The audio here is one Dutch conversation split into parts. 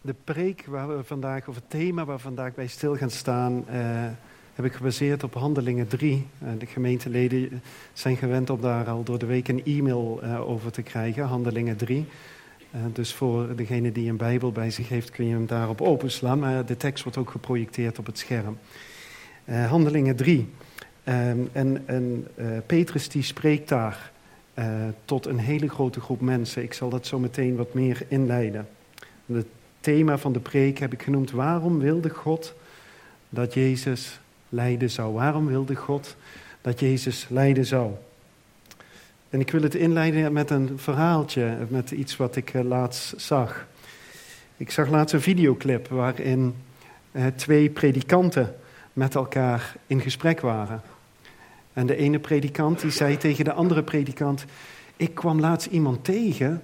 De preek waar we vandaag, of het thema waar vandaag bij stil gaan staan, uh, heb ik gebaseerd op Handelingen 3. Uh, de gemeenteleden zijn gewend om daar al door de week een e-mail uh, over te krijgen, Handelingen 3. dus voor degene die een Bijbel bij zich heeft, kun je hem daarop openslaan. Maar de tekst wordt ook geprojecteerd op het scherm. Handelingen 3. en en Petrus die spreekt daar tot een hele grote groep mensen. Ik zal dat zo meteen wat meer inleiden. Het thema van de preek heb ik genoemd: Waarom wilde God dat Jezus lijden zou? Waarom wilde God dat Jezus lijden zou? En ik wil het inleiden met een verhaaltje, met iets wat ik eh, laatst zag. Ik zag laatst een videoclip waarin eh, twee predikanten met elkaar in gesprek waren. En de ene predikant die zei tegen de andere predikant: Ik kwam laatst iemand tegen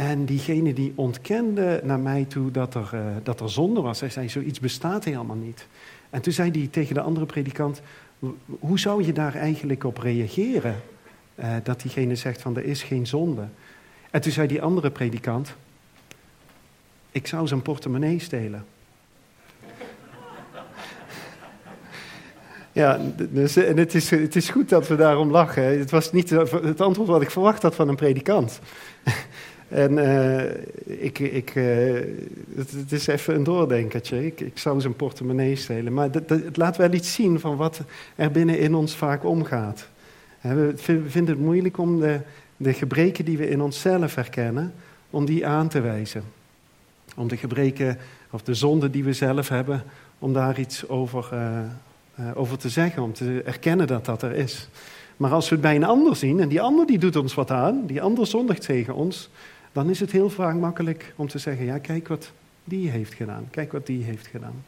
en diegene die ontkende naar mij toe dat er, uh, dat er zonde was. Hij zei, zoiets bestaat helemaal niet. En toen zei hij tegen de andere predikant, hoe zou je daar eigenlijk op reageren? Uh, dat diegene zegt van, er is geen zonde. En toen zei die andere predikant, ik zou zijn portemonnee stelen. Ja, dus, en het is, het is goed dat we daarom lachen. Het was niet het antwoord wat ik verwacht had van een predikant. En uh, ik, ik, uh, het, is even een doordenkertje. Ik, ik zou zijn portemonnee stelen. Maar het laat wel iets zien van wat er binnen in ons vaak omgaat. We vinden het moeilijk om de, de gebreken die we in onszelf herkennen, om die aan te wijzen. Om de gebreken of de zonden die we zelf hebben, om daar iets over, uh, over te zeggen, om te erkennen dat dat er is. Maar als we het bij een ander zien, en die ander die doet ons wat aan, die ander zondigt tegen ons, dan is het heel vaak makkelijk om te zeggen, ja kijk wat die heeft gedaan, kijk wat die heeft gedaan.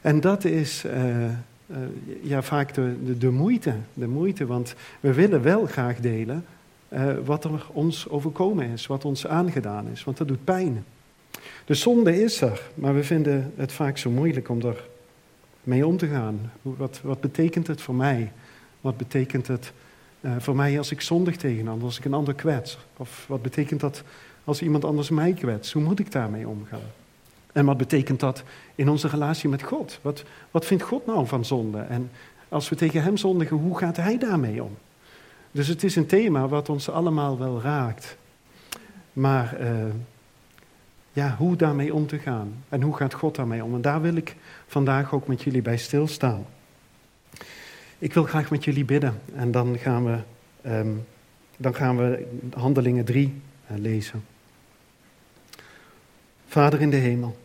En dat is uh, uh, ja, vaak de, de, moeite, de moeite, want we willen wel graag delen uh, wat er ons overkomen is, wat ons aangedaan is, want dat doet pijn. De zonde is er, maar we vinden het vaak zo moeilijk om er mee om te gaan. Wat, wat betekent het voor mij? Wat betekent het uh, voor mij als ik zondig tegen ander, als ik een ander kwets? Of wat betekent dat als iemand anders mij kwetst? Hoe moet ik daarmee omgaan? En wat betekent dat in onze relatie met God? Wat, wat vindt God nou van zonde? En als we tegen Hem zondigen, hoe gaat Hij daarmee om? Dus het is een thema wat ons allemaal wel raakt. Maar uh, ja, hoe daarmee om te gaan? En hoe gaat God daarmee om? En daar wil ik vandaag ook met jullie bij stilstaan. Ik wil graag met jullie bidden en dan gaan we, um, dan gaan we Handelingen 3 uh, eh, lezen. Vader in de hemel,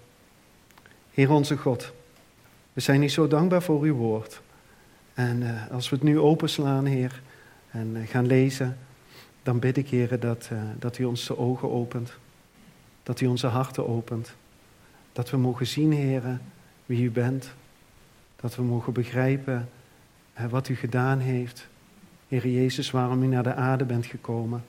Heer onze God, we zijn u zo dankbaar voor uw woord. En uh, als we het nu openslaan, Heer, en uh, gaan lezen, dan bid ik, Heer, dat, dat u ons de ogen opent. Dat u onze harten opent. Dat we mogen zien, Heer, wie u bent. Dat we mogen begrijpen wat u gedaan heeft. Heer Jezus, waarom u naar de aarde bent gekomen.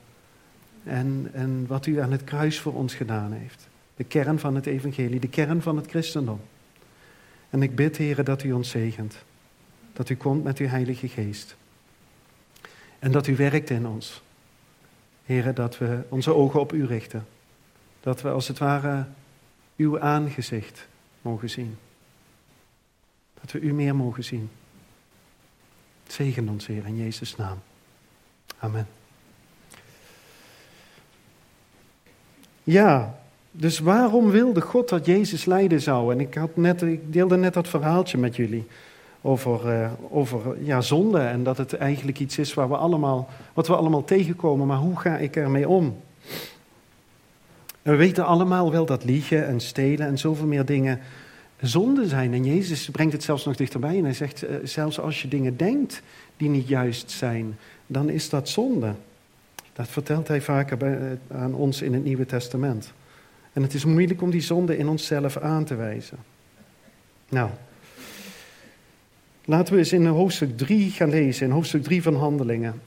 En, en wat u aan het kruis voor ons gedaan heeft. De kern van het evangelie, de kern van het christendom. En ik bid, Heer, dat u ons zegent. Dat u komt met uw Heilige Geest. En dat u werkt in ons. Heer, dat we onze ogen op u richten. Dat we als het ware uw aangezicht mogen zien. Dat we u meer mogen zien. Zegen ons, Heer, in Jezus' naam. Amen. Ja, dus waarom wilde God dat Jezus lijden zou? En ik, had net, ik deelde net dat verhaaltje met jullie over, uh, over ja, zonde en dat het eigenlijk iets is waar we allemaal, wat we allemaal tegenkomen, maar hoe ga ik ermee om? we weten allemaal wel dat liegen en stelen en zoveel meer dingen zonde zijn. En Jezus brengt het zelfs nog dichterbij en hij zegt, uh, zelfs als je dingen denkt die niet juist zijn, dan is dat zonde. Dat vertelt hij vaker bij, uh, aan ons in het Nieuwe Testament. En het is moeilijk om die zonde in onszelf aan te wijzen. Nou, laten we eens in hoofdstuk 3 gaan lezen, in hoofdstuk 3 van Handelingen.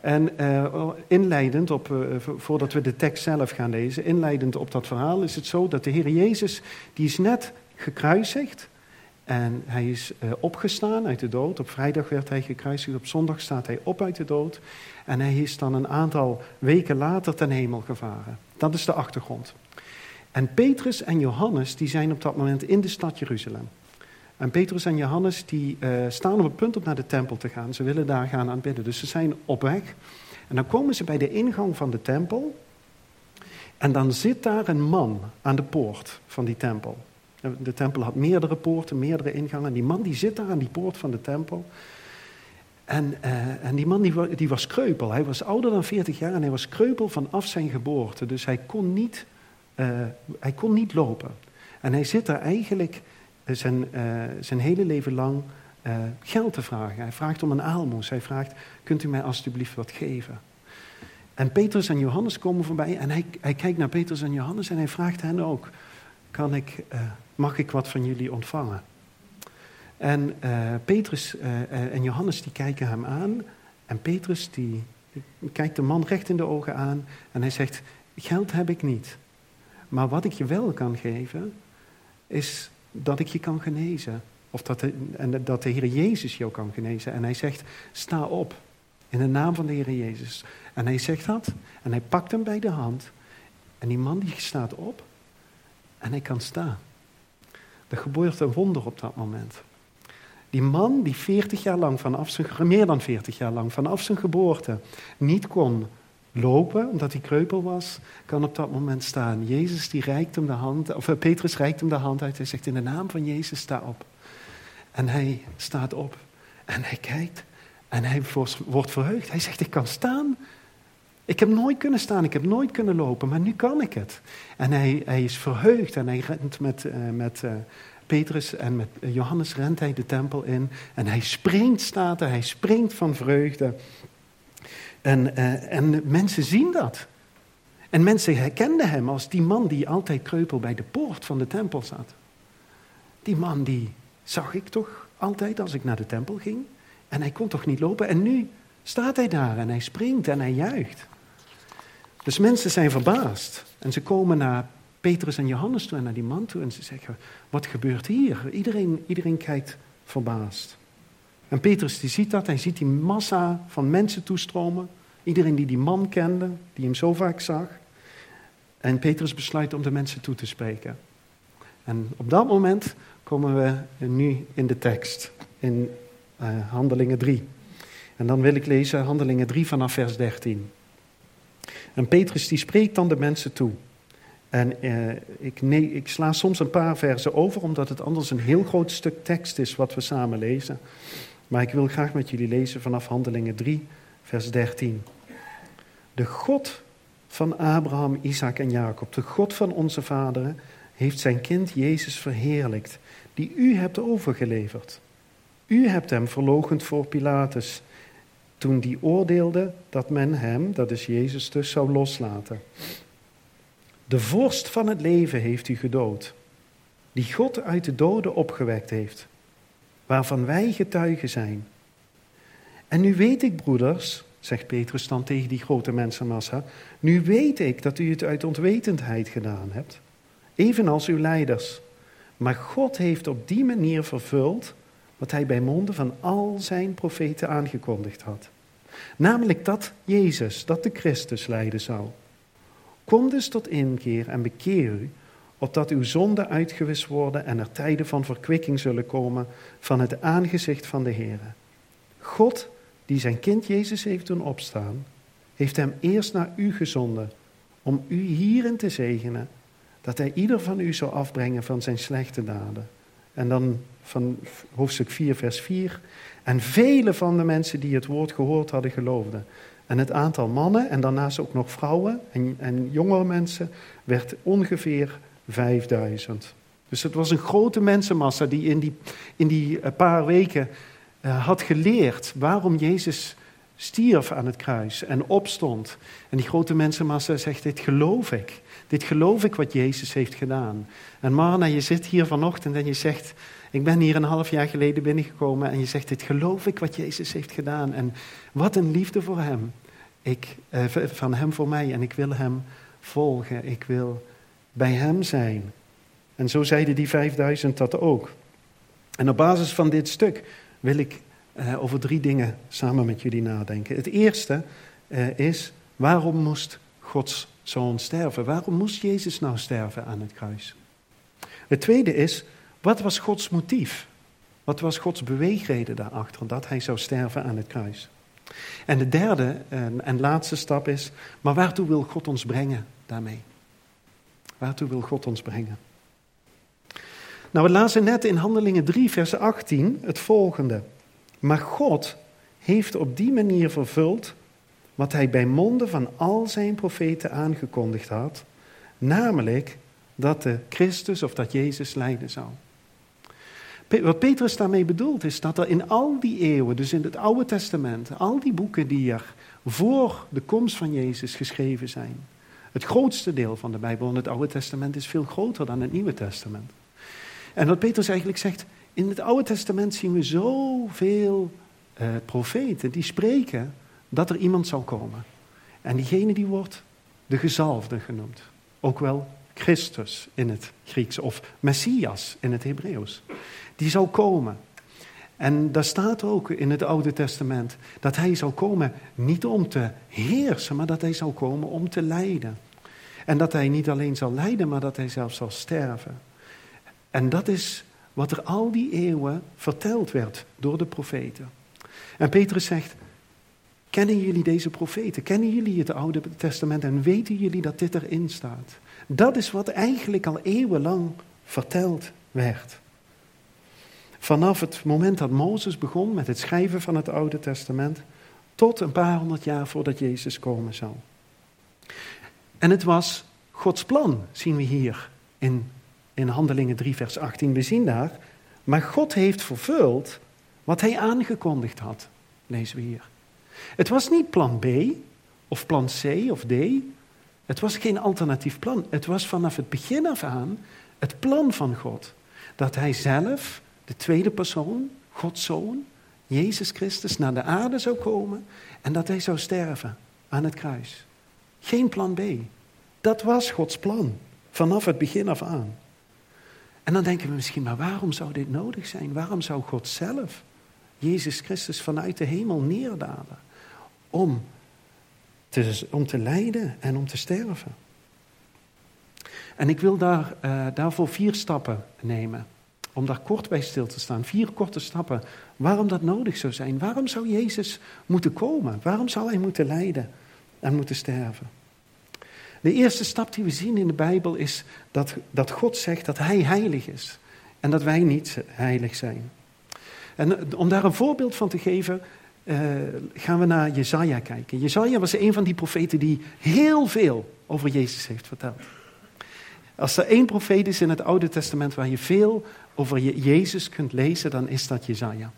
En uh, inleidend op, voordat we de tekst zelf gaan lezen, inleidend op dat verhaal is het zo dat de Heer Jezus, die is net gekruisigd. En hij is uh, opgestaan uit de dood. Op vrijdag werd hij gekruisigd. Op zondag staat hij op uit de dood. En hij is dan een aantal weken later ten hemel gevaren. Dat is de achtergrond. En Petrus en Johannes die zijn op dat moment in de stad Jeruzalem. En Petrus en Johannes die uh, staan op het punt om naar de tempel te gaan. Ze willen daar gaan aanbidden. Dus ze zijn op weg. En dan komen ze bij de ingang van de tempel. En dan zit daar een man aan de poort van die tempel. De tempel had meerdere poorten, meerdere ingangen. En die man die zit daar aan die poort van de tempel. En, uh, en die man die, die, was kreupel. Hij was ouder dan 40 jaar en hij was kreupel vanaf zijn geboorte. Dus hij kon niet, uh, hij kon niet lopen. En hij zit daar eigenlijk zijn, uh, zijn hele leven lang geld te vragen. Hij vraagt om een aalmoes. Hij vraagt, kunt u mij alstublieft wat geven? En Petrus en Johannes komen voorbij en hij, hij kijkt naar Petrus en Johannes en hij vraagt hen ook, kan ik, mag ik wat van jullie ontvangen? En uh, Petrus uh, en Johannes die kijken hem aan. En Petrus die kijkt de man recht in de ogen aan. En hij zegt, geld heb ik niet. Maar wat ik je wel kan geven, is dat ik je kan genezen. Of dat de, en dat de Heer Jezus jou kan genezen. En hij zegt, sta op. In de naam van de Heer Jezus. En hij zegt dat. En hij pakt hem bij de hand. En die man die staat op. En hij kan staan. Er gebeurt een wonder op dat moment. Die man die 40 jaar lang, vanaf zijn, meer dan 40 jaar lang, vanaf zijn geboorte niet kon lopen, omdat hij kreupel was, kan op dat moment staan. Jezus die reikt hem de hand, of eh, Petrus reikt hem de hand uit. Hij zegt in de naam van Jezus sta op. En hij staat op en hij kijkt en hij wordt verheugd. Hij zegt ik kan staan. Ik heb nooit kunnen staan, ik heb nooit kunnen lopen, maar nu kan ik het. En hij, hij is verheugd en hij rent met, uh, met uh, Petrus en met Johannes rent hij de tempel in en hij springt, staat er, hij springt van vreugde. En, en mensen zien dat. En mensen herkenden hem als die man die altijd kreupel bij de poort van de tempel zat. Die man die zag ik toch altijd als ik naar de tempel ging. En hij kon toch niet lopen. En nu staat hij daar en hij springt en hij juicht. Dus mensen zijn verbaasd. En ze komen naar Petrus en Johannes toe en naar die man toe en ze zeggen, wat gebeurt hier? Iedereen, iedereen kijkt verbaasd. En Petrus die ziet dat, hij ziet die massa van mensen toestromen. Iedereen die die man kende, die hem zo vaak zag. En Petrus besluit om de mensen toe te spreken. En op dat moment komen we nu in de tekst, in uh, Handelingen 3. En dan wil ik lezen Handelingen 3 vanaf vers 13. En Petrus die spreekt dan de mensen toe. En eh, ik, nee, ik sla soms een paar versen over, omdat het anders een heel groot stuk tekst is wat we samen lezen. Maar ik wil graag met jullie lezen vanaf Handelingen 3, vers 13. De God van Abraham, Isaac en Jacob, de God van onze vaderen, heeft zijn kind Jezus verheerlijkt, die u hebt overgeleverd. U hebt hem verlogend voor Pilatus, toen die oordeelde dat men hem, dat is Jezus dus, zou loslaten. De vorst van het leven heeft u gedood, die God uit de doden opgewekt heeft, waarvan wij getuigen zijn. En nu weet ik, broeders, zegt Petrus dan tegen die grote mensenmassa, nu weet ik dat u het uit ontwetendheid gedaan hebt, evenals uw leiders. Maar God heeft op die manier vervuld wat hij bij monden van al zijn profeten aangekondigd had. Namelijk dat Jezus, dat de Christus lijden zou. Kom dus tot inkeer en bekeer u, opdat uw zonden uitgewist worden en er tijden van verkwikking zullen komen van het aangezicht van de Heer. God, die zijn kind Jezus heeft doen opstaan, heeft hem eerst naar u gezonden, om u hierin te zegenen, dat hij ieder van u zou afbrengen van zijn slechte daden. En dan van hoofdstuk 4, vers 4. En vele van de mensen die het woord gehoord hadden, geloofden. En het aantal mannen en daarnaast ook nog vrouwen en, en jongere mensen werd ongeveer 5000. Dus het was een grote mensenmassa die in die, in die eh, paar weken uh, had geleerd waarom Jezus stierf aan het kruis en opstond. En die grote mensenmassa zegt, dit geloof ik. Dit geloof ik wat Jezus heeft gedaan. En Marna, je zit hier vanochtend en je zegt, ik ben hier een half jaar geleden binnengekomen en je zegt, dit geloof ik wat Jezus heeft gedaan. En wat een liefde voor hem. Ik, eh, van hem voor mij en ik wil hem volgen. Ik wil bij hem zijn. En zo zeiden die 5000 dat ook. En op basis van dit stuk wil ik eh, over drie dingen samen met jullie nadenken. Het eerste eh, is, waarom moest Gods zoon sterven? Waarom moest Jezus nou sterven aan het kruis? Het tweede is, wat was Gods motief? Wat was Gods beweegreden daarachter dat hij zou sterven aan het kruis? En de derde en, laatste stap is, maar waartoe wil God ons brengen daarmee? Waartoe wil God ons brengen? Nou, we lazen net in Handelingen 3, vers 18 het volgende. Maar God heeft op die manier vervuld wat hij bij monden van al zijn profeten aangekondigd had, namelijk dat de Christus of dat Jezus lijden zou. Wat Petrus daarmee bedoelt is dat er in al die eeuwen, dus in het Oude Testament, al die boeken die er voor de komst van Jezus geschreven zijn, het grootste deel van de Bijbel in het Oude Testament is veel groter dan het Nieuwe Testament. En wat Petrus eigenlijk zegt, in het Oude Testament zien we zoveel uh, profeten die spreken dat er iemand zal komen. En diegene die wordt de gezalfde genoemd. Ook wel Christus in het Grieks of Messias in het Hebreeuws. Die zal komen. En daar staat ook in het Oude Testament dat hij zal komen niet om te heersen, maar dat hij zal komen om te lijden. En dat hij niet alleen zal lijden, maar dat hij zelfs zal sterven. En dat is wat er al die eeuwen verteld werd door de profeten. En Petrus zegt, kennen jullie deze profeten? Kennen jullie het Oude Testament en weten jullie dat dit erin staat? Dat is wat eigenlijk al eeuwenlang verteld werd. Vanaf het moment dat Mozes begon met het schrijven van het Oude Testament, tot een paar honderd jaar voordat Jezus komen zou. En het was Gods plan, zien we hier in, in Handelingen 3, vers 18. We zien daar, maar God heeft vervuld wat hij aangekondigd had, lezen we hier. Het was niet plan B of plan C of D. Het was geen alternatief plan. Het was vanaf het begin af aan het plan van God. Dat hij zelf, de tweede persoon, Gods zoon, Jezus Christus, naar de aarde zou komen en dat hij zou sterven aan het kruis. Geen plan B. Dat was Gods plan, vanaf het begin af aan. En dan denken we misschien, maar waarom zou dit nodig zijn? Waarom zou God zelf, Jezus Christus, vanuit de hemel neerdalen om te, om te lijden en om te sterven? En ik wil daar, uh, daarvoor vier stappen nemen, om daar kort bij stil te staan. Vier korte stappen, waarom dat nodig zou zijn. Waarom zou Jezus moeten komen? Waarom zou hij moeten lijden en moeten sterven? De eerste stap die we zien in de Bijbel is dat, dat God zegt dat Hij heilig is en dat wij niet heilig zijn. En eh, om daar een voorbeeld van te geven, uh, gaan we naar Jezaja kijken. Jezaja was een van die profeten die heel veel over Jezus heeft verteld. Als er één profeet is in het Oude Testament waar je veel over Jezus kunt lezen, dan is dat Jezaja.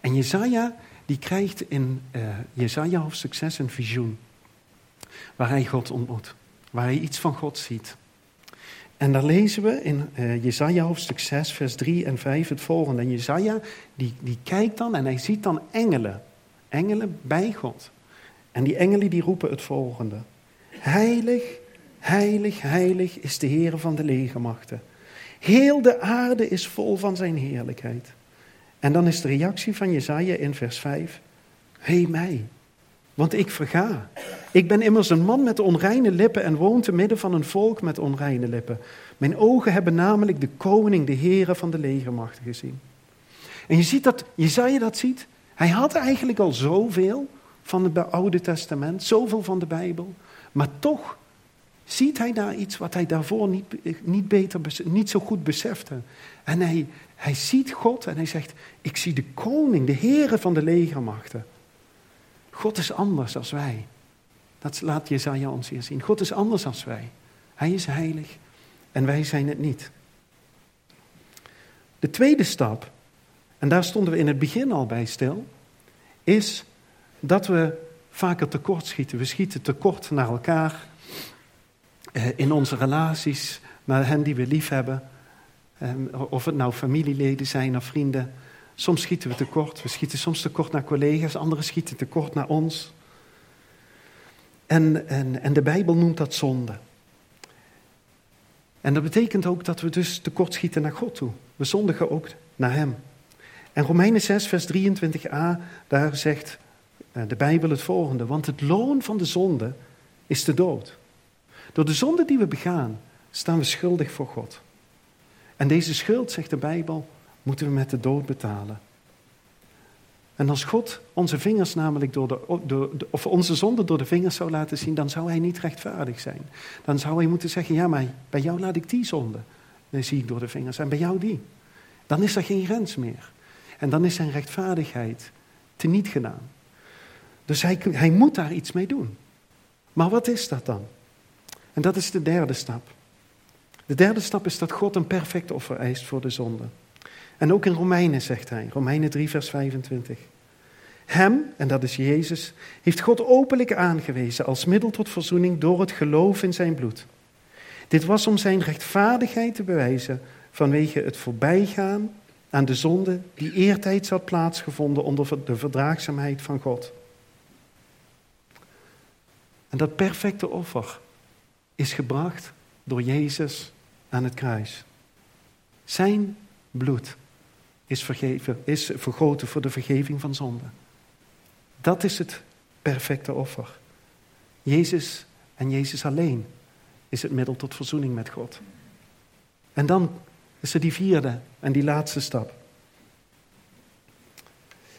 En Jezaja die krijgt in uh, Jezaja hoofdstuk 6 een visioen. Waar hij God ontmoet waar hij iets van God ziet. En daar lezen we in uh, Jesaja hoofdstuk 6, vers 3 en 5 het volgende. En Jesaja, die, die kijkt dan en hij ziet dan engelen. Engelen bij God. En die engelen die roepen het volgende. Heilig, heilig, heilig is de Heer van de legermachten. Heel de aarde is vol van zijn heerlijkheid. En dan is de reactie van Jesaja in vers 5. Hé mij, want ik verga. Ik ben immers een man met onreine lippen en woon te midden van een volk met onreine lippen. Mijn ogen hebben namelijk de koning, de Heere van de legermachten gezien. En je ziet dat, Jezaja dat ziet. Hij had eigenlijk al zoveel van het Oude Testament, zoveel van de Bijbel. Maar toch ziet hij daar iets wat hij daarvoor niet, niet, beter, niet zo goed besefte. En hij, hij ziet God en hij zegt, ik zie de koning, de Heere van de legermachten. God is anders als wij. Dat laat Jezaja ons hier zien. God is anders als wij. Hij is heilig en wij zijn het niet. De tweede stap, en daar stonden we in het begin al bij stil, is dat we vaker tekort schieten. We schieten tekort naar elkaar, eh, in onze relaties, naar hen die we lief hebben. Eh, of het nou familieleden zijn of vrienden. Soms schieten we tekort. We schieten soms tekort naar collega's, anderen schieten tekort naar ons. En, en, en de Bijbel noemt dat zonde. En dat betekent ook dat we dus tekort schieten naar God toe. We zondigen ook naar Hem. En Romeinen 6, vers 23a, daar zegt eh, de Bijbel het volgende. Want het loon van de zonde is de dood. Door de zonde die we begaan, staan we schuldig voor God. En deze schuld, zegt de Bijbel, moeten we met de dood betalen. En als God onze vingers namelijk door de, of onze zonde door de vingers zou laten zien, dan zou hij niet rechtvaardig zijn. Dan zou hij moeten zeggen, ja, maar bij jou laat ik die zonde. Dan zie ik door de vingers. En bij jou die. Dan is er geen grens meer. En dan is zijn rechtvaardigheid teniet gedaan. Dus hij, hij moet daar iets mee doen. Maar wat is dat dan? En dat is de derde stap. De derde stap is dat God een perfect offer eist voor de zonde. En ook in Romeinen zegt hij, Romeinen 3, vers 25. Hem, en dat is Jezus, heeft God openlijk aangewezen als middel tot verzoening door het geloof in zijn bloed. Dit was om zijn rechtvaardigheid te bewijzen vanwege het voorbijgaan aan de zonde die eertijds had plaatsgevonden onder de verdraagzaamheid van God. En dat perfecte offer is gebracht door Jezus aan het kruis. Zijn bloed is, vergeven, is vergoten voor de vergeving van zonde. Dat is het perfecte offer. Jezus en Jezus alleen is het middel tot verzoening met God. En dan is er die vierde en die laatste stap.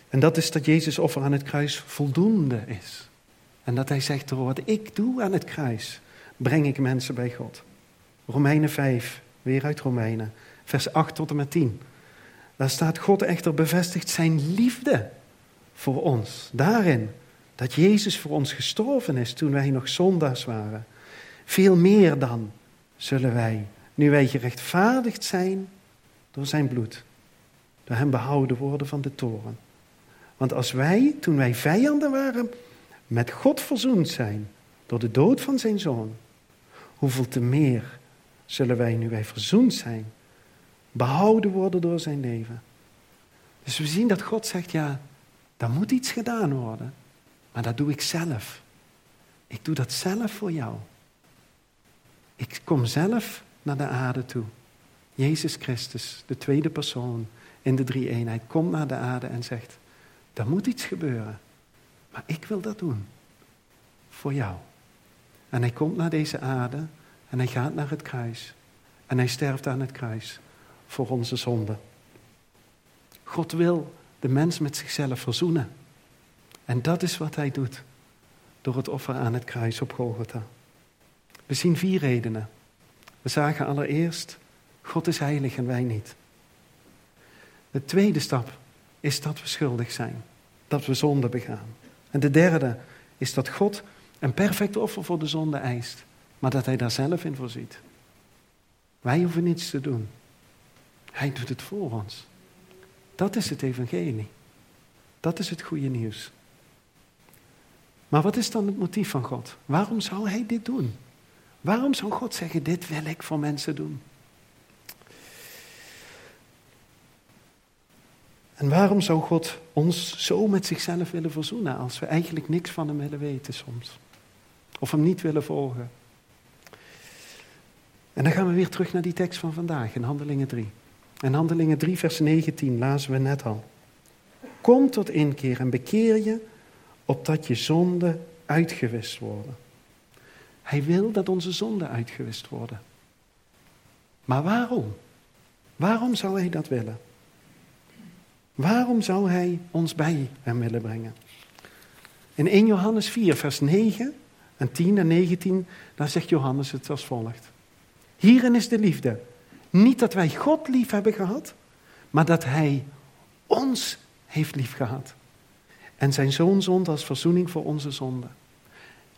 En dat is dat Jezus offer aan het kruis voldoende is. En dat hij zegt, door wat ik doe aan het kruis, breng ik mensen bij God. Romeinen 5, weer uit Romeinen, vers 8 tot en met 10. Daar staat God echter bevestigt zijn liefde voor ons. Daarin dat Jezus voor ons gestorven is toen wij nog zondaars waren. Veel meer dan zullen wij, nu wij gerechtvaardigd zijn door zijn bloed, door hem behouden worden van de toren. Want als wij, toen wij vijanden waren, met God verzoend zijn door de dood van zijn zoon, hoeveel te meer zullen wij, nu wij verzoend zijn, behouden worden door zijn leven. Dus we zien dat God zegt, ja, er moet iets gedaan worden, maar dat doe ik zelf. Ik doe dat zelf voor jou. Ik kom zelf naar de aarde toe. Jezus Christus, de tweede persoon in de drie eenheid, komt naar de aarde en zegt, er moet iets gebeuren, maar ik wil dat doen voor jou. En hij komt naar deze aarde en hij gaat naar het kruis. En hij sterft aan het kruis voor onze zonde. God wil de mens met zichzelf verzoenen. En dat is wat hij doet door het offer aan het kruis op Golgotha. We zien vier redenen. We zagen allereerst, God is heilig en wij niet. De tweede stap is dat we schuldig zijn, dat we zonde begaan. En de derde is dat God een perfect offer voor de zonde eist, maar dat hij daar zelf in voorziet. Wij hoeven niets te doen. Hij doet het voor ons. Dat is het evangelie. Dat is het goede nieuws. Maar wat is dan het motief van God? Waarom zou hij dit doen? Waarom zou God zeggen, dit wil ik voor mensen doen? En waarom zou God ons zo met zichzelf willen verzoenen als we eigenlijk niks van hem willen weten soms? Of hem niet willen volgen? En dan gaan we weer terug naar die tekst van vandaag in Handelingen 3. En Handelingen 3, vers 19 lazen we net al. Kom tot inkeer en bekeer je, opdat je zonden uitgewist worden. Hij wil dat onze zonden uitgewist worden. Maar waarom? Waarom zou hij dat willen? Waarom zou hij ons bij hem willen brengen? In 1 Johannes 4, vers 9 en 10 en 19, daar zegt Johannes het als volgt. Hierin is de liefde. Niet dat wij God lief hebben gehad, maar dat Hij ons heeft lief gehad. En zijn zoon zond als verzoening voor onze zonden.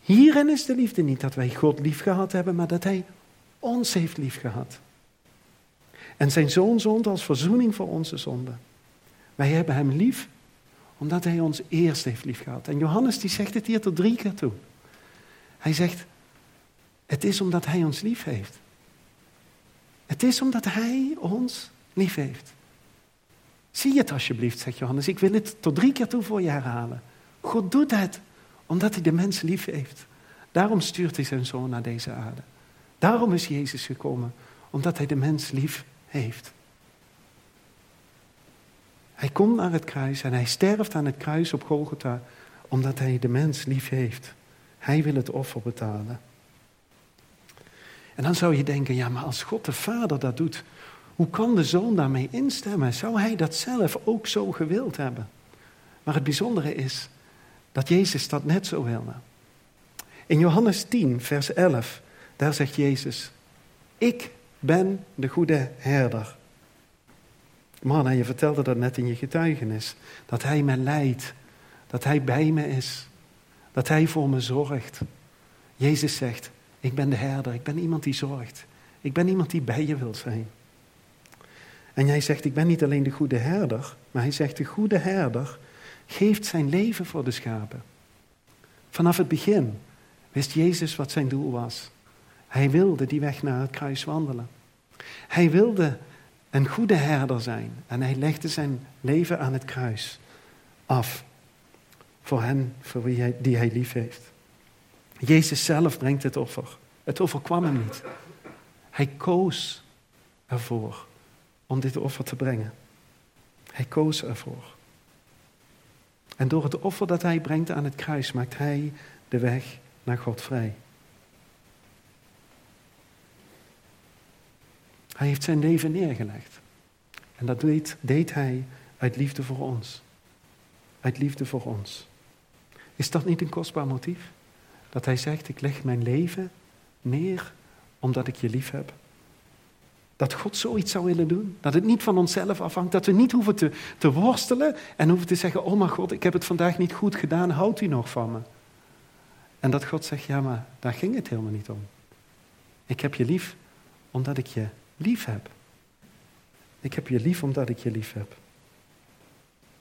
Hierin is de liefde niet dat wij God lief gehad hebben, maar dat Hij ons heeft lief gehad. En zijn zoon zond als verzoening voor onze zonden. Wij hebben Hem lief omdat Hij ons eerst heeft lief gehad. En Johannes die zegt het hier tot drie keer toe. Hij zegt, het is omdat Hij ons lief heeft. Het is omdat Hij ons lief heeft. Zie het alsjeblieft, zegt Johannes. Ik wil het tot drie keer toe voor je herhalen. God doet het omdat hij de mens lief heeft. Daarom stuurt hij zijn zoon naar deze aarde. Daarom is Jezus gekomen, omdat hij de mens lief heeft. Hij komt naar het kruis en hij sterft aan het kruis op Golgotha, omdat hij de mens lief heeft. Hij wil het offer betalen. En dan zou je denken, ja, maar als God de Vader dat doet, hoe kan de Zoon daarmee instemmen? Zou hij dat zelf ook zo gewild hebben? Maar het bijzondere is dat Jezus dat net zo wilde. In Johannes 10, vers 11, daar zegt Jezus, ik ben de goede herder. Man, je vertelde dat net in je getuigenis. Dat hij me leidt. Dat hij bij me is. Dat hij voor me zorgt. Jezus zegt, ik ben de herder. Ik ben iemand die zorgt. Ik ben iemand die bij je wil zijn. En jij zegt, ik ben niet alleen de goede herder. Maar hij zegt, de goede herder geeft zijn leven voor de schapen. Vanaf het begin wist Jezus wat zijn doel was. Hij wilde die weg naar het kruis wandelen. Hij wilde een goede herder zijn en hij legde zijn leven aan het kruis af voor hen voor wie hij, die hij lief heeft. Jezus zelf brengt het offer. Het offer kwam hem niet. Hij koos ervoor om dit offer te brengen. Hij koos ervoor. En door het offer dat hij brengt aan het kruis maakt hij de weg naar God vrij. Hij heeft zijn leven neergelegd. En dat deed, deed hij uit liefde voor ons. Uit liefde voor ons. Is dat niet een kostbaar motief? Dat hij zegt, ik leg mijn leven neer omdat ik je lief heb. Dat God zoiets zou willen doen. Dat het niet van onszelf afhangt. Dat we niet hoeven te, te worstelen en hoeven te zeggen, oh mijn God, ik heb het vandaag niet goed gedaan, houdt u nog van me? En dat God zegt, ja maar daar ging het helemaal niet om. Ik heb je lief omdat ik je lief heb. Ik heb je lief omdat ik je lief heb.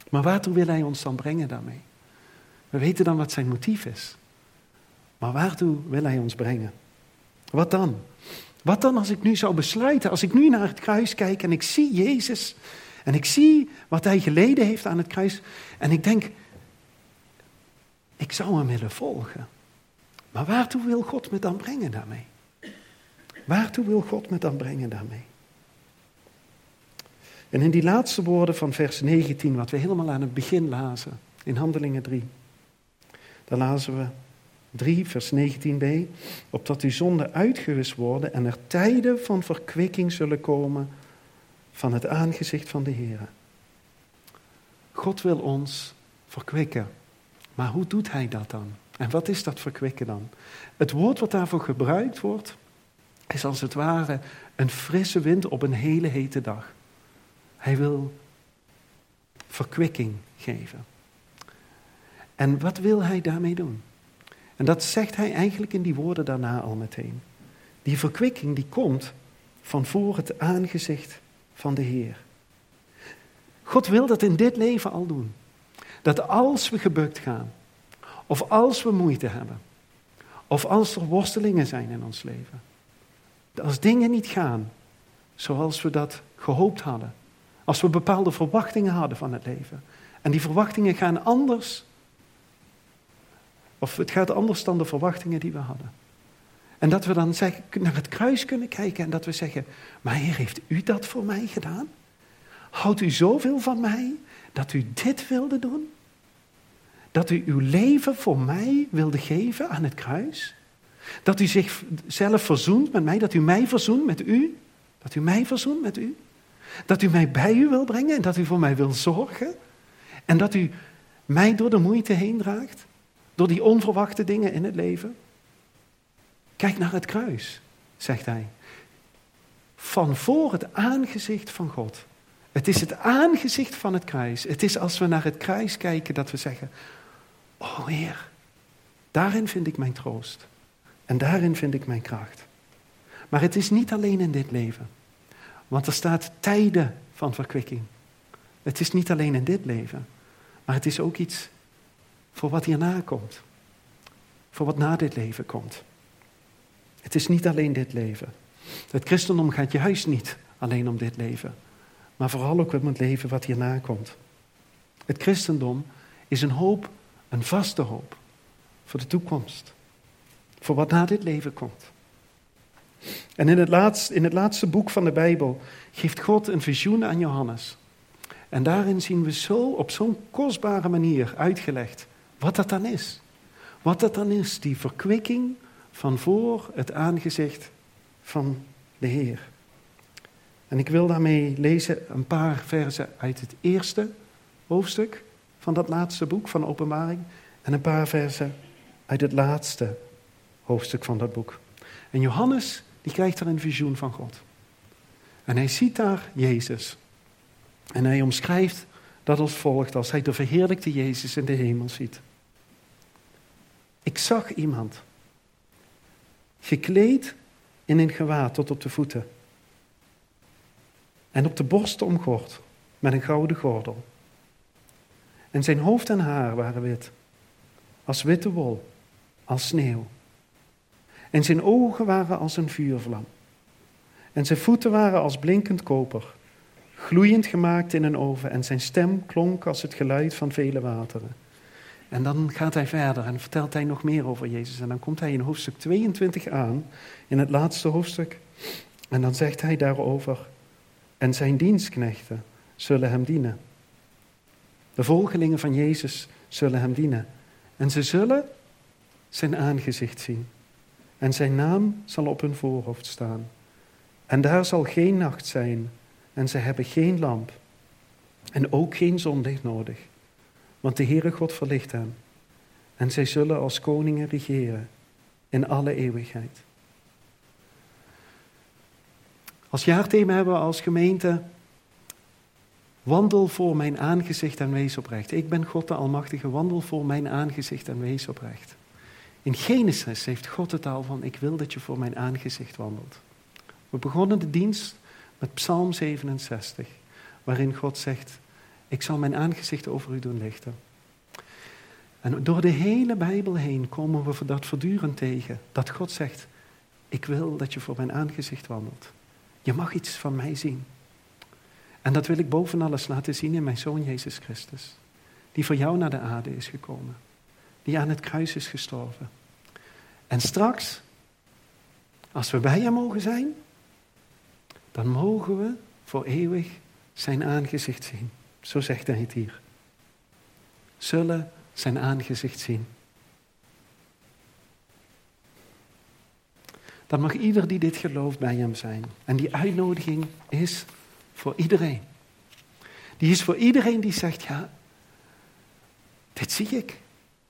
Maar waartoe wil hij ons dan brengen daarmee? We weten dan wat zijn motief is. Maar waartoe wil hij ons brengen? Wat dan? Wat dan als ik nu zou besluiten, als ik nu naar het kruis kijk en ik zie Jezus en ik zie wat hij geleden heeft aan het kruis en ik denk, ik zou hem willen volgen. Maar waartoe wil God me dan brengen daarmee? Waartoe wil God me dan brengen daarmee? En in die laatste woorden van vers 19, wat we helemaal aan het begin lazen, in Handelingen 3, daar lazen we 3, vers 19b, opdat uw zonden uitgewist worden en er tijden van verkwikking zullen komen van het aangezicht van de Heer. God wil ons verkwikken. Maar hoe doet hij dat dan? En wat is dat verkwikken dan? Het woord wat daarvoor gebruikt wordt, is als het ware een frisse wind op een hele hete dag. Hij wil verkwikking geven. En wat wil hij daarmee doen? En dat zegt hij eigenlijk in die woorden daarna al meteen. Die verkwikking die komt van voor het aangezicht van de Heer. God wil dat in dit leven al doen. Dat als we gebukt gaan, of als we moeite hebben, of als er worstelingen zijn in ons leven, als dingen niet gaan zoals we dat gehoopt hadden, als we bepaalde verwachtingen hadden van het leven, en die verwachtingen gaan anders of het gaat anders dan de verwachtingen die we hadden. En dat we dan naar het kruis kunnen kijken en dat we zeggen, maar Heer, heeft u dat voor mij gedaan? Houdt u zoveel van mij dat u dit wilde doen? Dat u uw leven voor mij wilde geven aan het kruis? Dat u zichzelf verzoent met mij, dat u mij verzoent met u? Dat u mij verzoent met u? Dat u mij bij u wil brengen en dat u voor mij wil zorgen? En dat u mij door de moeite heen draagt? Door die onverwachte dingen in het leven? Kijk naar het kruis, zegt hij. Van voor het aangezicht van God. Het is het aangezicht van het kruis. Het is als we naar het kruis kijken dat we zeggen: Oh Heer, daarin vind ik mijn troost. En daarin vind ik mijn kracht. Maar het is niet alleen in dit leven. Want er staat tijden van verkwikking. Het is niet alleen in dit leven. Maar het is ook iets voor wat hierna komt. Voor wat na dit leven komt. Het is niet alleen dit leven. Het christendom gaat juist niet alleen om dit leven, maar vooral ook om het leven wat hierna komt. Het christendom is een hoop, een vaste hoop voor de toekomst. Voor wat na dit leven komt. En in het, laatste, in het laatste boek van de Bijbel geeft God een visioen aan Johannes. En daarin zien we zo op zo'n kostbare manier uitgelegd wat dat dan is. Wat dat dan is, die verkwikking van voor het aangezicht van de Heer. En ik wil daarmee lezen een paar versen uit het eerste hoofdstuk van dat laatste boek van Openbaring en een paar versen uit het laatste hoofdstuk van dat boek. En Johannes, die krijgt er een visioen van God. En hij ziet daar Jezus. En hij omschrijft dat als volgt, als hij de verheerlijkte Jezus in de hemel ziet. Ik zag iemand, gekleed in een gewaad tot op de voeten. En op de borst omgord met een gouden gordel. En zijn hoofd en haar waren wit, als witte wol, als sneeuw. En zijn ogen waren als een vuurvlam. En zijn voeten waren als blinkend koper, gloeiend gemaakt in een oven. En zijn stem klonk als het geluid van vele wateren. En dan gaat hij verder en vertelt hij nog meer over Jezus. En dan komt hij in hoofdstuk 22 aan, in het laatste hoofdstuk. En dan zegt hij daarover, en zijn dienstknechten zullen hem dienen. De volgelingen van Jezus zullen hem dienen. En ze zullen zijn aangezicht zien. En zijn naam zal op hun voorhoofd staan. En daar zal geen nacht zijn. En ze hebben geen lamp. En ook geen zonlicht nodig. Want de Heere God verlicht hen. En zij zullen als koningen regeren in alle eeuwigheid. Als jaarthema hebben we als gemeente Wandel voor mijn aangezicht en wees oprecht. Ik ben God de Almachtige, wandel voor mijn aangezicht en wees oprecht. In Genesis heeft God het al van, ik wil dat je voor mijn aangezicht wandelt. We begonnen de dienst met Psalm 67, waarin God zegt, ik zal mijn aangezicht over u doen lichten. En door de hele Bijbel heen komen we dat voortdurend tegen. Dat God zegt, ik wil dat je voor mijn aangezicht wandelt. Je mag iets van mij zien. En dat wil ik boven alles laten zien in mijn Zoon Jezus Christus. Die voor jou naar de aarde is gekomen. Die aan het kruis is gestorven. En straks, als we bij hem mogen zijn, dan mogen we voor eeuwig zijn aangezicht zien. Zo zegt hij het hier. Zullen zijn aangezicht zien. Dan mag ieder die dit gelooft bij hem zijn. En die uitnodiging is voor iedereen. Die is voor iedereen die zegt, ja, dit zie ik.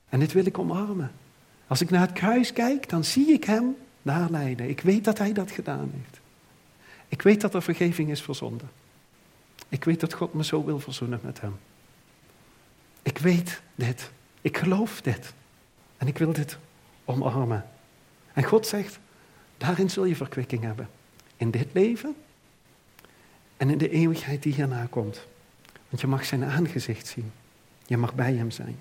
En dit wil ik omarmen. Als ik naar het kruis kijk, dan zie ik hem daar lijden. Ik weet dat hij dat gedaan heeft. Ik weet dat er vergeving is voor zonde. Ik weet dat God me zo wil verzoenen met hem. Ik weet dit. Ik geloof dit. En ik wil dit omarmen. En God zegt, daarin zul je verkwikking hebben. In dit leven en in de eeuwigheid die hierna komt. Want je mag zijn aangezicht zien. Je mag bij hem zijn.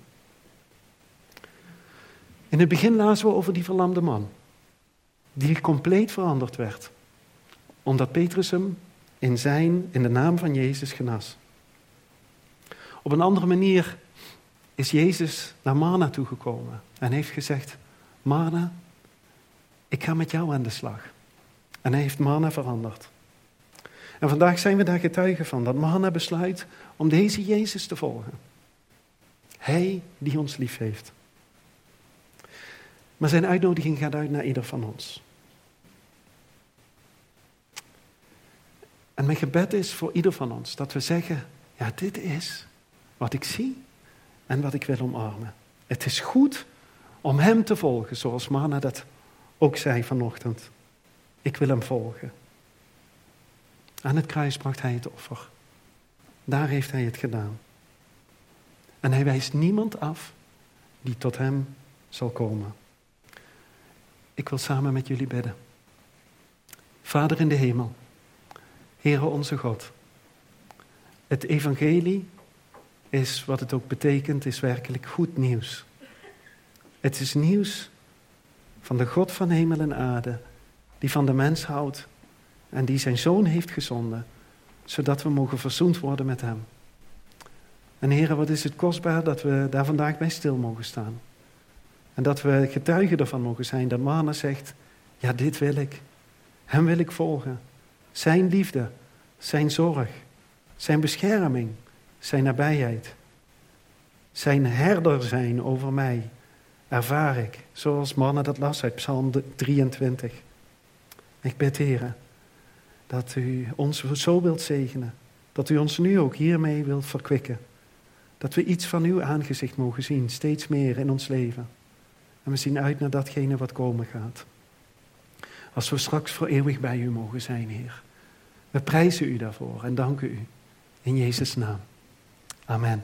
In het begin lazen we over die verlamde man. Die compleet veranderd werd. Omdat Petrus hem in, zijn, in de naam van Jezus genas. Op een andere manier is Jezus naar Marna toegekomen. En heeft gezegd, Marna, ik ga met jou aan de slag. En hij heeft Marna veranderd. En vandaag zijn we daar getuigen van, dat Marna besluit om deze Jezus te volgen. Hij die ons lief heeft. Maar zijn uitnodiging gaat uit naar ieder van ons. En mijn gebed is voor ieder van ons dat we zeggen, ja dit is wat ik zie en wat ik wil omarmen. Het is goed om Hem te volgen, zoals Marna dat ook zei vanochtend. Ik wil Hem volgen. Aan het kruis bracht Hij het offer. Daar heeft Hij het gedaan. En Hij wijst niemand af die tot Hem zal komen. Ik wil samen met jullie bidden. Vader in de hemel, Heere onze God, het evangelie is wat het ook betekent, is werkelijk goed nieuws. Het is nieuws van de God van hemel en aarde, die van de mens houdt en die zijn zoon heeft gezonden, zodat we mogen verzoend worden met hem. En heren, wat is het kostbaar dat we daar vandaag bij stil mogen staan. En dat we getuigen ervan mogen zijn dat Mana zegt, ja dit wil ik. Hem wil ik volgen. Zijn liefde, zijn zorg, zijn bescherming, zijn nabijheid. Zijn herder zijn over mij ervaar ik, zoals mannen dat las uit Psalm 23. Ik bid, heren, dat u ons zo wilt zegenen, dat u ons nu ook hiermee wilt verkwikken. Dat we iets van uw aangezicht mogen zien, steeds meer in ons leven. En we zien uit naar datgene wat komen gaat. Als we straks voor eeuwig bij u mogen zijn, Heer. We prijzen u daarvoor en danken u. In Jezus' naam. Amen.